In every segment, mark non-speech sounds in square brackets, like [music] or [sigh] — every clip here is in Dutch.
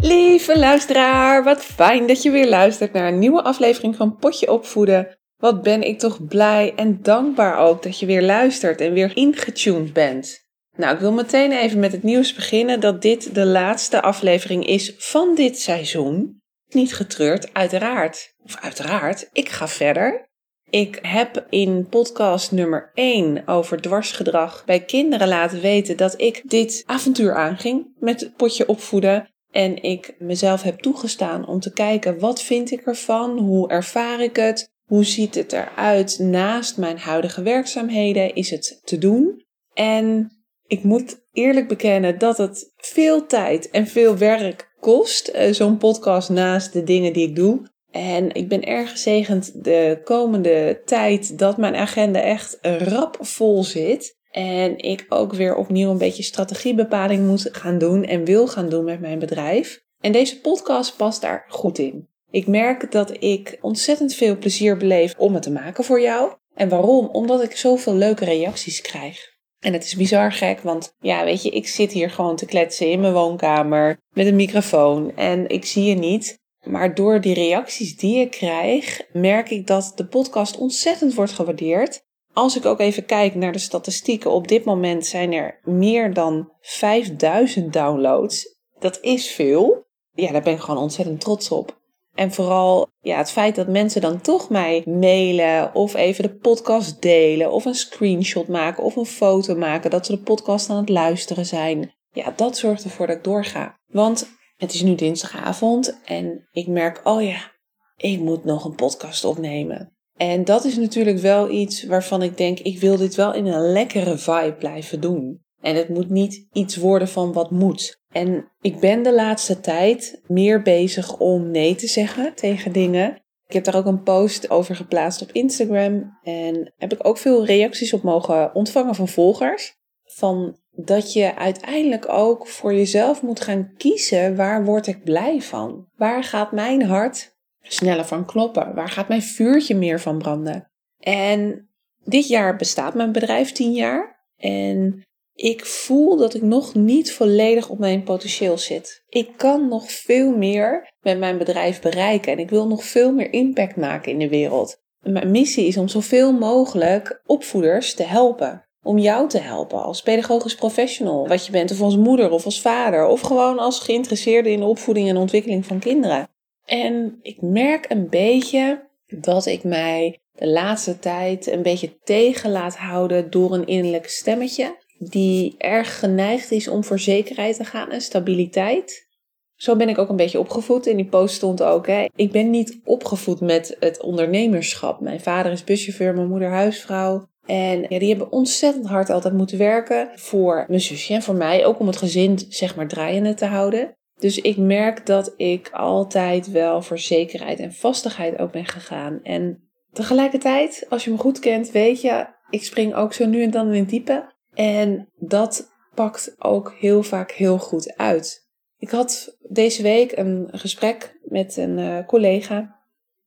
Lieve luisteraar, wat fijn dat je weer luistert naar een nieuwe aflevering van Potje Opvoeden. Wat ben ik toch blij en dankbaar ook dat je weer luistert en weer ingetuned bent. Nou, ik wil meteen even met het nieuws beginnen dat dit de laatste aflevering is van dit seizoen. Niet getreurd, uiteraard. Of uiteraard, ik ga verder. Ik heb in podcast nummer 1 over dwarsgedrag bij kinderen laten weten dat ik dit avontuur aanging met het potje opvoeden. En ik mezelf heb toegestaan om te kijken wat vind ik ervan, hoe ervaar ik het, hoe ziet het eruit naast mijn huidige werkzaamheden, is het te doen. En ik moet eerlijk bekennen dat het veel tijd en veel werk kost, eh, zo'n podcast naast de dingen die ik doe. En ik ben erg gezegend de komende tijd dat mijn agenda echt rap vol zit. En ik ook weer opnieuw een beetje strategiebepaling moet gaan doen en wil gaan doen met mijn bedrijf. En deze podcast past daar goed in. Ik merk dat ik ontzettend veel plezier beleef om het te maken voor jou. En waarom? Omdat ik zoveel leuke reacties krijg. En het is bizar gek, want ja, weet je, ik zit hier gewoon te kletsen in mijn woonkamer met een microfoon en ik zie je niet. Maar door die reacties die ik krijg, merk ik dat de podcast ontzettend wordt gewaardeerd. Als ik ook even kijk naar de statistieken, op dit moment zijn er meer dan 5000 downloads. Dat is veel. Ja, daar ben ik gewoon ontzettend trots op. En vooral ja, het feit dat mensen dan toch mij mailen of even de podcast delen of een screenshot maken of een foto maken dat ze de podcast aan het luisteren zijn. Ja, dat zorgt ervoor dat ik doorga. Want het is nu dinsdagavond en ik merk, oh ja, ik moet nog een podcast opnemen. En dat is natuurlijk wel iets waarvan ik denk, ik wil dit wel in een lekkere vibe blijven doen. En het moet niet iets worden van wat moet. En ik ben de laatste tijd meer bezig om nee te zeggen tegen dingen. Ik heb daar ook een post over geplaatst op Instagram. En heb ik ook veel reacties op mogen ontvangen van volgers. Van dat je uiteindelijk ook voor jezelf moet gaan kiezen waar word ik blij van? Waar gaat mijn hart sneller van kloppen? Waar gaat mijn vuurtje meer van branden? En dit jaar bestaat mijn bedrijf tien jaar. En ik voel dat ik nog niet volledig op mijn potentieel zit. Ik kan nog veel meer met mijn bedrijf bereiken en ik wil nog veel meer impact maken in de wereld. mijn missie is om zoveel mogelijk opvoeders te helpen. Om jou te helpen als pedagogisch professional, wat je bent, of als moeder of als vader, of gewoon als geïnteresseerde in de opvoeding en ontwikkeling van kinderen. En ik merk een beetje dat ik mij de laatste tijd een beetje tegen laat houden door een innerlijk stemmetje die erg geneigd is om voor zekerheid te gaan en stabiliteit. Zo ben ik ook een beetje opgevoed. In die post stond ook, hè, ik ben niet opgevoed met het ondernemerschap. Mijn vader is buschauffeur, mijn moeder huisvrouw. En die hebben ontzettend hard altijd moeten werken voor mijn zusje en voor mij. Ook om het gezin, zeg maar, draaiende te houden. Dus ik merk dat ik altijd wel voor zekerheid en vastigheid ook ben gegaan. En tegelijkertijd, als je me goed kent, weet je, ik spring ook zo nu en dan in het diepe. En dat pakt ook heel vaak heel goed uit. Ik had deze week een gesprek met een uh, collega.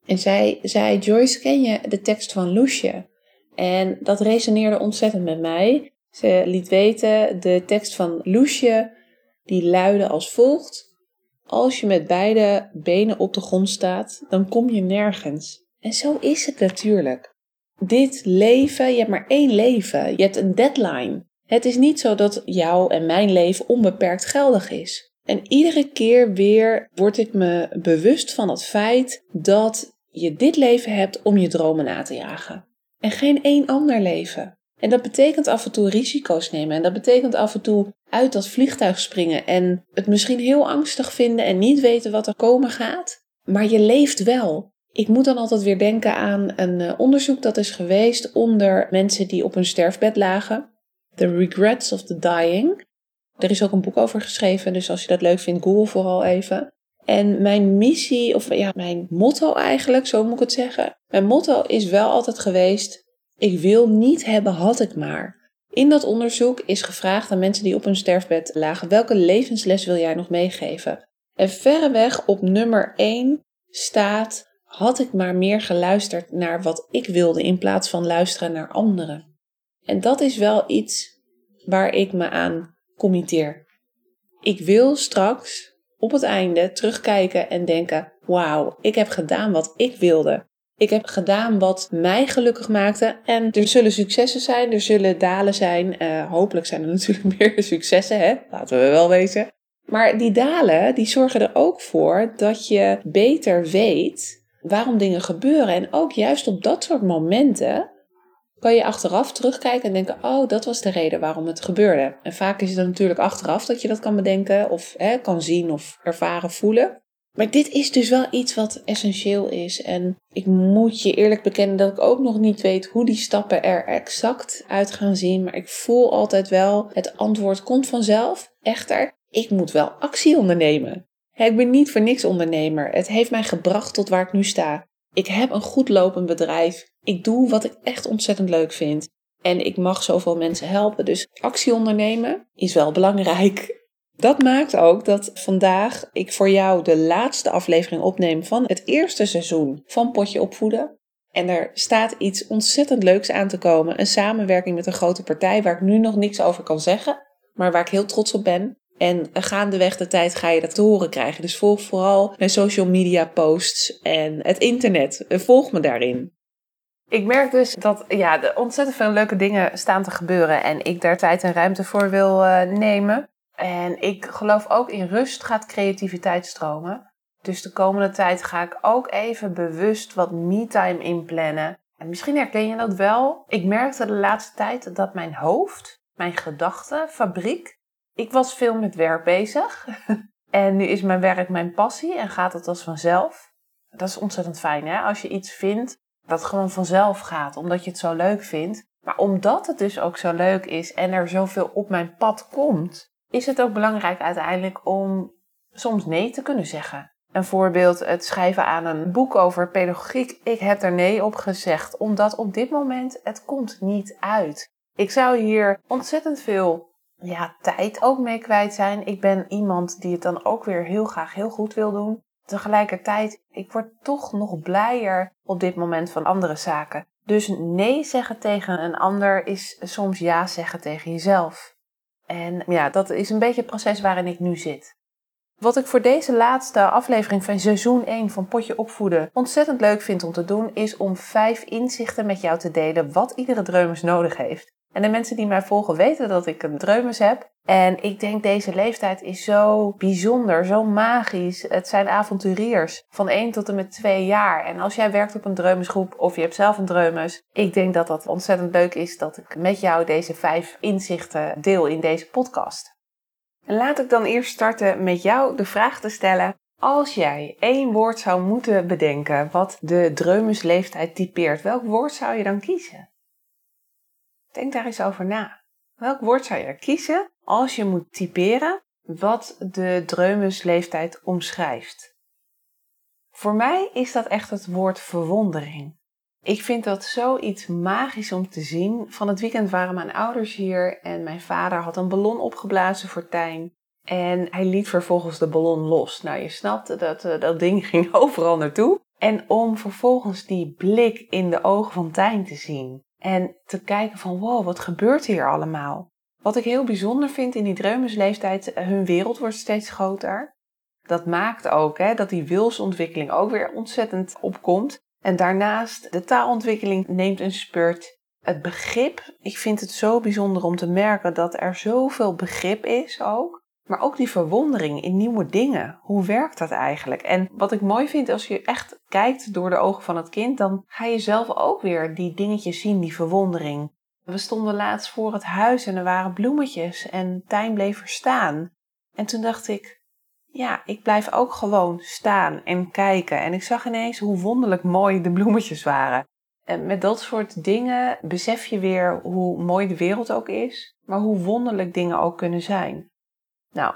En zij zei: Joyce, ken je de tekst van Loesje? En dat resoneerde ontzettend met mij. Ze liet weten: de tekst van Loesje, die luidde als volgt: Als je met beide benen op de grond staat, dan kom je nergens. En zo is het natuurlijk dit leven, je hebt maar één leven. Je hebt een deadline. Het is niet zo dat jouw en mijn leven onbeperkt geldig is. En iedere keer weer word ik me bewust van het feit dat je dit leven hebt om je dromen na te jagen. En geen één ander leven. En dat betekent af en toe risico's nemen. En dat betekent af en toe uit dat vliegtuig springen en het misschien heel angstig vinden en niet weten wat er komen gaat. Maar je leeft wel. Ik moet dan altijd weer denken aan een eh, onderzoek dat is geweest onder mensen die op hun sterfbed lagen. The Regrets of the Dying. Er is ook een boek over geschreven, dus als je dat leuk vindt, google vooral even. En mijn missie, of ja, mijn motto eigenlijk, zo moet ik het zeggen. Mijn motto is wel altijd geweest: ik wil niet hebben, had ik maar. In dat onderzoek is gevraagd aan mensen die op hun sterfbed lagen: welke levensles wil jij nog meegeven? En verreweg op nummer 1 staat: had ik maar meer geluisterd naar wat ik wilde in plaats van luisteren naar anderen. En dat is wel iets waar ik me aan committeer. Ik wil straks op het einde terugkijken en denken: wauw, ik heb gedaan wat ik wilde. Ik heb gedaan wat mij gelukkig maakte. En er zullen successen zijn, er zullen dalen zijn. Uh, hopelijk zijn er [laughs] natuurlijk meer successen, hè? laten we wel wezen. Maar die dalen, die zorgen er ook voor dat je beter weet waarom dingen gebeuren. En ook juist op dat soort momenten kan je achteraf terugkijken en denken: oh, dat was de reden waarom het gebeurde. En vaak is het natuurlijk achteraf dat je dat kan bedenken, of hè, kan zien, of ervaren, voelen. Maar dit is dus wel iets wat essentieel is. En ik moet je eerlijk bekennen dat ik ook nog niet weet hoe die stappen er exact uit gaan zien. Maar ik voel altijd wel, het antwoord komt vanzelf. Echter, ik moet wel actie ondernemen. Ik ben niet voor niks ondernemer. Het heeft mij gebracht tot waar ik nu sta. Ik heb een goed lopend bedrijf. Ik doe wat ik echt ontzettend leuk vind. En ik mag zoveel mensen helpen. Dus actie ondernemen is wel belangrijk. Dat maakt ook dat vandaag ik voor jou de laatste aflevering opneem van het eerste seizoen van Potje Opvoeden. En er staat iets ontzettend leuks aan te komen. Een samenwerking met een grote partij waar ik nu nog niks over kan zeggen. Maar waar ik heel trots op ben. En gaandeweg de tijd ga je dat te horen krijgen. Dus volg vooral mijn social media posts en het internet. Volg me daarin. Ik merk dus dat ja, er ontzettend veel leuke dingen staan te gebeuren. En ik daar tijd en ruimte voor wil uh, nemen. En ik geloof ook in rust gaat creativiteit stromen. Dus de komende tijd ga ik ook even bewust wat me-time inplannen. En misschien herken je dat wel. Ik merkte de laatste tijd dat mijn hoofd, mijn gedachten, fabriek, ik was veel met werk bezig. [laughs] en nu is mijn werk mijn passie en gaat het als vanzelf. Dat is ontzettend fijn, hè? Als je iets vindt dat gewoon vanzelf gaat, omdat je het zo leuk vindt. Maar omdat het dus ook zo leuk is en er zoveel op mijn pad komt, is het ook belangrijk uiteindelijk om soms nee te kunnen zeggen. Een voorbeeld, het schrijven aan een boek over pedagogiek. Ik heb er nee op gezegd, omdat op dit moment het komt niet uit. Ik zou hier ontzettend veel ja, tijd ook mee kwijt zijn. Ik ben iemand die het dan ook weer heel graag heel goed wil doen. Tegelijkertijd, ik word toch nog blijer op dit moment van andere zaken. Dus nee zeggen tegen een ander is soms ja zeggen tegen jezelf. En ja, dat is een beetje het proces waarin ik nu zit. Wat ik voor deze laatste aflevering van seizoen 1 van Potje Opvoeden ontzettend leuk vind om te doen, is om vijf inzichten met jou te delen wat iedere dreumes nodig heeft. En de mensen die mij volgen weten dat ik een dreumes heb. En ik denk deze leeftijd is zo bijzonder, zo magisch. Het zijn avonturiers van 1 tot en met 2 jaar. En als jij werkt op een dreumesgroep of je hebt zelf een dreumes, ik denk dat dat ontzettend leuk is dat ik met jou deze vijf inzichten deel in deze podcast. En laat ik dan eerst starten met jou de vraag te stellen. Als jij één woord zou moeten bedenken wat de dreumesleeftijd typeert, welk woord zou je dan kiezen? Denk daar eens over na. Welk woord zou je kiezen als je moet typeren wat de dreumesleeftijd omschrijft? Voor mij is dat echt het woord verwondering. Ik vind dat zoiets magisch om te zien. Van het weekend waren mijn ouders hier en mijn vader had een ballon opgeblazen voor Tijn. En hij liet vervolgens de ballon los. Nou, je snapt, dat, eh, dat ding [laughs] ging overal naartoe. En om vervolgens die blik in de ogen van Tijn te zien. En te kijken van wow, wat gebeurt hier allemaal? Wat ik heel bijzonder vind in die dreumesleeftijd, eh, hun wereld wordt steeds groter. Dat maakt ook hè, dat die wilsontwikkeling ook weer ontzettend opkomt. En daarnaast, de taalontwikkeling neemt een spurt. Het begrip, ik vind het zo bijzonder om te merken dat er zoveel begrip is ook. Maar ook die verwondering in nieuwe dingen. Hoe werkt dat eigenlijk? En wat ik mooi vind als je echt kijkt door de ogen van het kind, dan ga je zelf ook weer die dingetjes zien, die verwondering. We stonden laatst voor het huis en er waren bloemetjes en Tijn bleef er staan. En toen dacht ik, ja, ik blijf ook gewoon staan en kijken. En ik zag ineens hoe wonderlijk mooi de bloemetjes waren. En met dat soort dingen besef je weer hoe mooi de wereld ook is, maar hoe wonderlijk dingen ook kunnen zijn. Nou,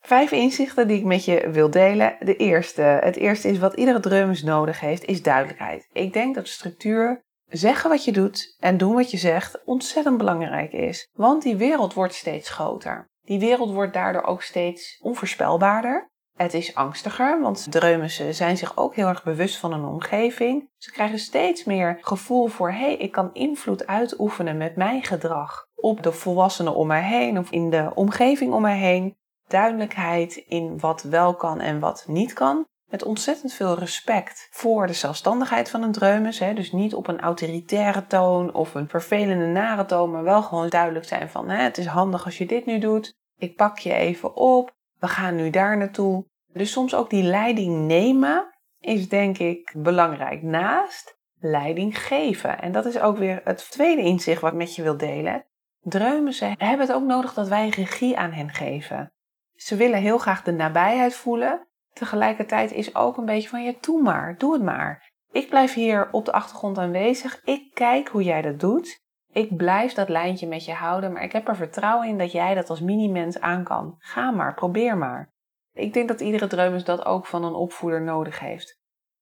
vijf inzichten die ik met je wil delen. De eerste, het eerste is wat iedere drummer nodig heeft, is duidelijkheid. Ik denk dat structuur, zeggen wat je doet en doen wat je zegt, ontzettend belangrijk is. Want die wereld wordt steeds groter. Die wereld wordt daardoor ook steeds onvoorspelbaarder. Het is angstiger, want dreumissen zijn zich ook heel erg bewust van hun omgeving. Ze krijgen steeds meer gevoel voor, hé, hey, ik kan invloed uitoefenen met mijn gedrag op de volwassenen om mij heen of in de omgeving om mij heen. Duidelijkheid in wat wel kan en wat niet kan. Met ontzettend veel respect voor de zelfstandigheid van een dreumes. Hè? Dus niet op een autoritaire toon of een vervelende nare toon, maar wel gewoon duidelijk zijn van hè, het is handig als je dit nu doet. Ik pak je even op we gaan nu daar naartoe. Dus soms ook die leiding nemen is denk ik belangrijk. Naast leiding geven. En dat is ook weer het tweede inzicht wat ik met je wil delen. Dreumen hebben het ook nodig dat wij regie aan hen geven. Ze willen heel graag de nabijheid voelen. Tegelijkertijd is ook een beetje van, ja, doe maar, doe het maar. Ik blijf hier op de achtergrond aanwezig. Ik kijk hoe jij dat doet. Ik blijf dat lijntje met je houden, maar ik heb er vertrouwen in dat jij dat als mini-mens aan kan. Ga maar, probeer maar. Ik denk dat iedere dreumes dat ook van een opvoeder nodig heeft.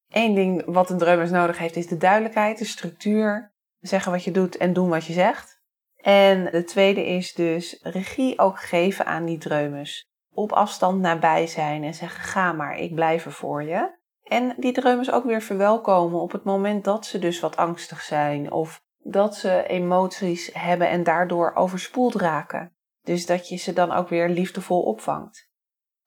Eén ding wat een dreumes nodig heeft is de duidelijkheid, de structuur. Zeggen wat je doet en doen wat je zegt. En de tweede is dus regie ook geven aan die dreumes. Op afstand nabij zijn en zeggen ga maar, ik blijf er voor je. En die dreumes ook weer verwelkomen op het moment dat ze dus wat angstig zijn of dat ze emoties hebben en daardoor overspoeld raken. Dus dat je ze dan ook weer liefdevol opvangt.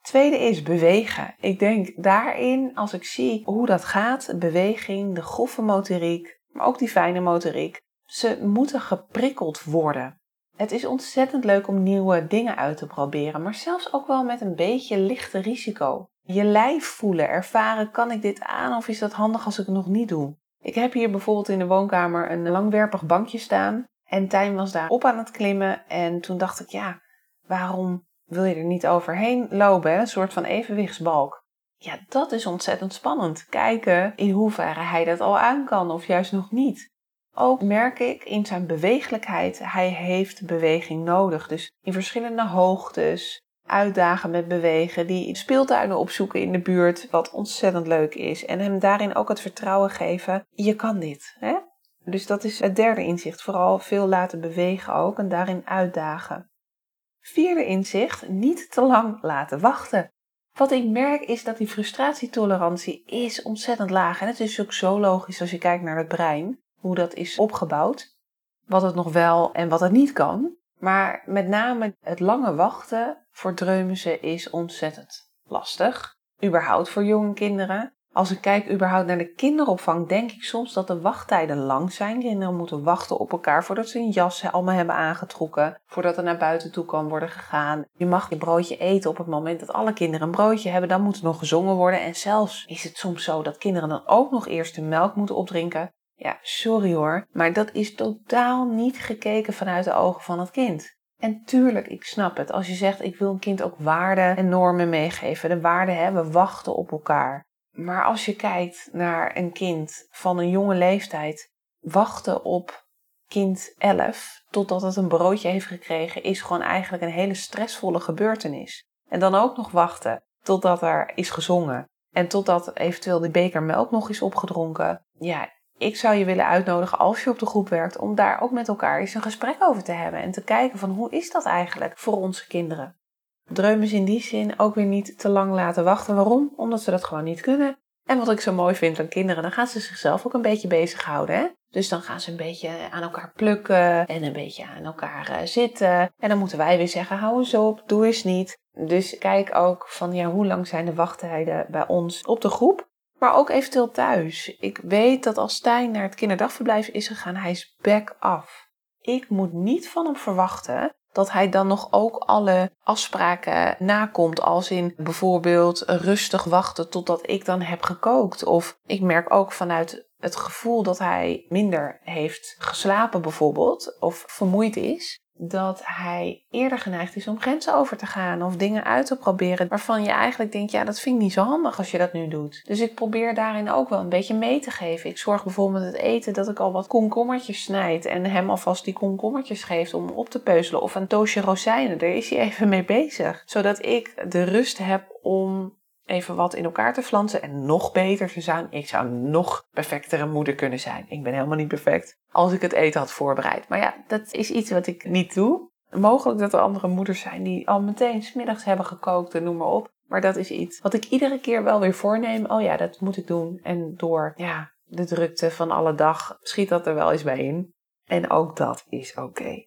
Tweede is bewegen. Ik denk daarin, als ik zie hoe dat gaat, beweging, de grove motoriek, maar ook die fijne motoriek, ze moeten geprikkeld worden. Het is ontzettend leuk om nieuwe dingen uit te proberen, maar zelfs ook wel met een beetje lichte risico. Je lijf voelen, ervaren, kan ik dit aan of is dat handig als ik het nog niet doe? Ik heb hier bijvoorbeeld in de woonkamer een langwerpig bankje staan. En Tijn was daar op aan het klimmen. En toen dacht ik, ja, waarom wil je er niet overheen lopen? Een soort van evenwichtsbalk. Ja, dat is ontzettend spannend. Kijken in hoeverre hij dat al aan kan of juist nog niet. Ook merk ik in zijn bewegelijkheid, hij heeft beweging nodig. Dus in verschillende hoogtes, uitdagen met bewegen, die speeltuinen opzoeken in de buurt, wat ontzettend leuk is. En hem daarin ook het vertrouwen geven, je kan dit. Hè? Dus dat is het derde inzicht, vooral veel laten bewegen ook en daarin uitdagen. Vierde inzicht, niet te lang laten wachten. Wat ik merk is dat die frustratietolerantie is ontzettend laag. En het is ook zo logisch als je kijkt naar het brein, hoe dat is opgebouwd. Wat het nog wel en wat het niet kan. Maar met name het lange wachten voor dreumissen is ontzettend lastig. Überhaupt voor jonge kinderen. Als ik kijk überhaupt naar de kinderopvang, denk ik soms dat de wachttijden lang zijn. Kinderen moeten wachten op elkaar voordat ze een jas allemaal hebben aangetrokken. Voordat er naar buiten toe kan worden gegaan. Je mag je broodje eten op het moment dat alle kinderen een broodje hebben. Dan moet er nog gezongen worden. En zelfs is het soms zo dat kinderen dan ook nog eerst de melk moeten opdrinken. Ja, sorry hoor, maar dat is totaal niet gekeken vanuit de ogen van het kind. En tuurlijk, ik snap het. Als je zegt, ik wil een kind ook waarden en normen meegeven. De waarden hebben wachten op elkaar. Maar als je kijkt naar een kind van een jonge leeftijd, wachten op kind 11 totdat het een broodje heeft gekregen, is gewoon eigenlijk een hele stressvolle gebeurtenis. En dan ook nog wachten totdat er is gezongen. En totdat eventueel de beker melk nog is opgedronken. Ja, ik zou je willen uitnodigen als je op de groep werkt om daar ook met elkaar eens een gesprek over te hebben en te kijken van hoe is dat eigenlijk voor onze kinderen. Dreumes in die zin ook weer niet te lang laten wachten. Waarom? Omdat ze dat gewoon niet kunnen. En wat ik zo mooi vind aan kinderen, dan gaan ze zichzelf ook een beetje bezighouden. Hè? Dus dan gaan ze een beetje aan elkaar plukken en een beetje aan elkaar uh, zitten. En dan moeten wij weer zeggen, hou eens op, doe eens niet. Dus kijk ook van, ja, hoe lang zijn de wachttijden bij ons op de groep? Maar ook eventueel thuis. Ik weet dat als Stijn naar het kinderdagverblijf is gegaan, hij is back af. Ik moet niet van hem verwachten dat hij dan nog ook alle afspraken nakomt. Als in bijvoorbeeld rustig wachten totdat ik dan heb gekookt. Of ik merk ook vanuit het gevoel dat hij minder heeft geslapen bijvoorbeeld. Of vermoeid is. Dat hij eerder geneigd is om grenzen over te gaan of dingen uit te proberen waarvan je eigenlijk denkt, ja, dat vind ik niet zo handig als je dat nu doet. Dus ik probeer daarin ook wel een beetje mee te geven. Ik zorg bijvoorbeeld met het eten dat ik al wat komkommertjes snijd en hem alvast die komkommertjes geeft om op te peuzelen of een toosje rozijnen. Daar is hij even mee bezig, zodat ik de rust heb om even wat in elkaar te flansen en nog beter te zijn. Ik zou nog perfectere moeder kunnen zijn. Ik ben helemaal niet perfect als ik het eten had voorbereid. Maar ja, dat is iets wat ik niet doe. Mogelijk dat er andere moeders zijn die al meteen smiddags hebben gekookt en noem maar op. Maar dat is iets wat ik iedere keer wel weer voorneem. Oh ja, dat moet ik doen. En door ja, de drukte van alle dag schiet dat er wel eens bij in. En ook dat is oké.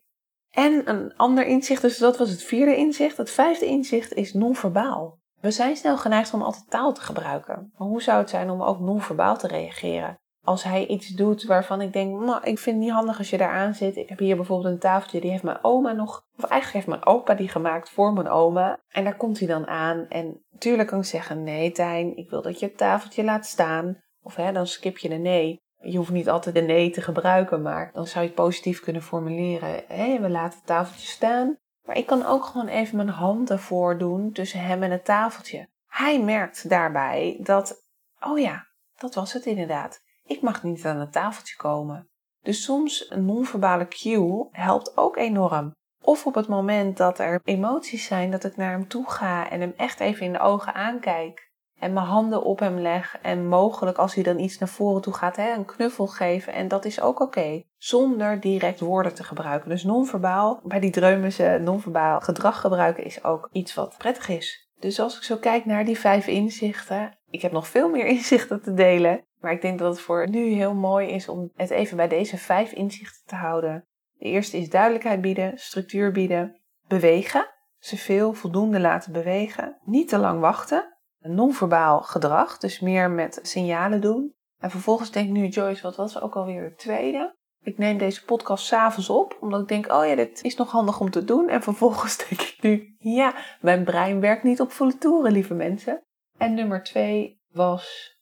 En een ander inzicht, dus dat was het vierde inzicht. Het vijfde inzicht is non-verbaal. We zijn snel geneigd om altijd taal te gebruiken. Maar hoe zou het zijn om ook non-verbaal te reageren? Als hij iets doet waarvan ik denk, ik vind het niet handig als je daar aan zit. Ik heb hier bijvoorbeeld een tafeltje, die heeft mijn oma nog, of eigenlijk heeft mijn opa die gemaakt voor mijn oma. En daar komt hij dan aan. En natuurlijk kan ik zeggen, nee Tijn, ik wil dat je het tafeltje laat staan. Of hè, dan skip je de nee. Je hoeft niet altijd de nee te gebruiken, maar dan zou je het positief kunnen formuleren. Hé, we laten het tafeltje staan. Maar ik kan ook gewoon even mijn hand ervoor doen tussen hem en het tafeltje. Hij merkt daarbij dat, oh ja, dat was het inderdaad. Ik mag niet aan het tafeltje komen. Dus soms een non-verbale cue helpt ook enorm. Of op het moment dat er emoties zijn, dat ik naar hem toe ga en hem echt even in de ogen aankijk en mijn handen op hem leg en mogelijk als hij dan iets naar voren toe gaat, hè, een knuffel geven. En dat is ook oké, zonder direct woorden te gebruiken. Dus non-verbaal, bij die dreumen non-verbaal gedrag gebruiken is ook iets wat prettig is. Dus als ik zo kijk naar die vijf inzichten, ik heb nog veel meer [laughs] inzichten te delen, maar ik denk dat het voor nu heel mooi is om het even bij deze vijf inzichten te houden. De eerste is duidelijkheid bieden, structuur bieden, bewegen, zoveel voldoende laten bewegen, niet te lang wachten, non-verbaal gedrag, dus meer met signalen doen. En vervolgens denk ik nu, Joyce, wat was ook alweer het tweede? Ik neem deze podcast s'avonds op, omdat ik denk, oh ja, dit is nog handig om te doen. En vervolgens [laughs] denk ik nu, ja, mijn brein werkt niet op volle toeren, lieve mensen. En nummer twee was,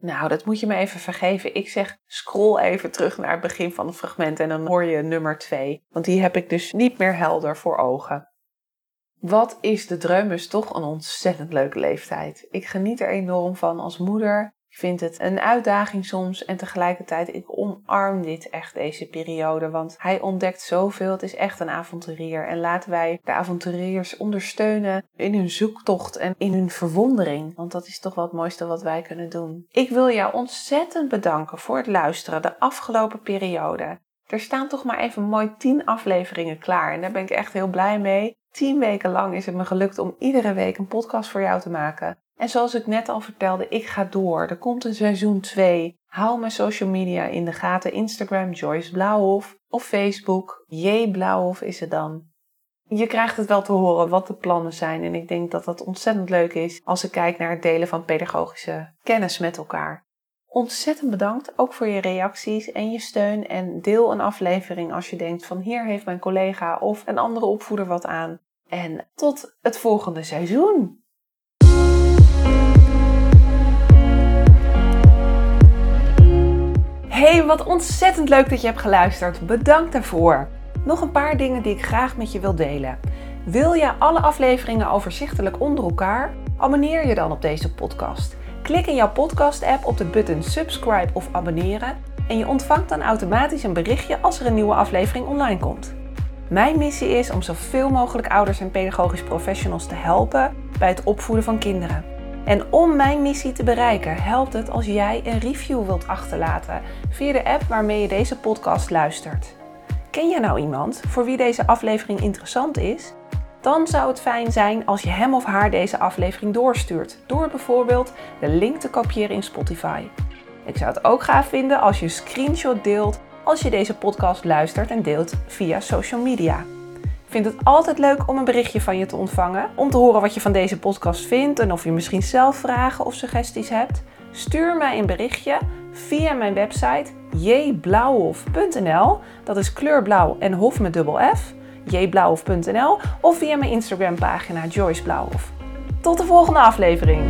nou, dat moet je me even vergeven. Ik zeg, scroll even terug naar het begin van het fragment en dan hoor je nummer twee. Want die heb ik dus niet meer helder voor ogen. Wat is de dreumes toch een ontzettend leuke leeftijd. Ik geniet er enorm van als moeder. Ik vind het een uitdaging soms en tegelijkertijd ik omarm dit echt deze periode, want hij ontdekt zoveel. Het is echt een avonturier en laten wij de avonturiers ondersteunen in hun zoektocht en in hun verwondering, want dat is toch wel het mooiste wat wij kunnen doen. Ik wil jou ontzettend bedanken voor het luisteren de afgelopen periode. Er staan toch maar even mooi 10 afleveringen klaar en daar ben ik echt heel blij mee. Tien weken lang is het me gelukt om iedere week een podcast voor jou te maken. En zoals ik net al vertelde, ik ga door. Er komt een seizoen 2. Hou mijn social media in de gaten. Instagram Joyce Blauwhof of Facebook J Blauwhof is het dan. Je krijgt het wel te horen wat de plannen zijn en ik denk dat dat ontzettend leuk is als ik kijk naar het delen van pedagogische kennis met elkaar. Ontzettend bedankt ook voor je reacties en je steun en deel een aflevering als je denkt van hier heeft mijn collega of een andere opvoeder wat aan. En tot het volgende seizoen. Hey, wat ontzettend leuk dat je hebt geluisterd. Bedankt daarvoor. Nog een paar dingen die ik graag met je wil delen. Wil je alle afleveringen overzichtelijk onder elkaar? Abonneer je dan op deze podcast. Klik in jouw podcast-app op de button subscribe of abonneren en je ontvangt dan automatisch een berichtje als er een nieuwe aflevering online komt. Mijn missie is om zoveel mogelijk ouders en pedagogisch professionals te helpen bij het opvoeden van kinderen. En om mijn missie te bereiken, helpt het als jij een review wilt achterlaten via de app waarmee je deze podcast luistert. Ken je nou iemand voor wie deze aflevering interessant is? Dan zou het fijn zijn als je hem of haar deze aflevering doorstuurt, door bijvoorbeeld de link te kopiëren in Spotify. Ik zou het ook gaaf vinden als je een screenshot deelt als je deze podcast luistert en deelt via social media. Ik vind het altijd leuk om een berichtje van je te ontvangen, om te horen wat je van deze podcast vindt en of je misschien zelf vragen of suggesties hebt. Stuur mij een berichtje via mijn website jblauwhof.nl. Dat is kleurblauw en hof met dubbel F. jblauwhof.nl of via mijn Instagram pagina Joyce Blauwhof. Tot de volgende aflevering.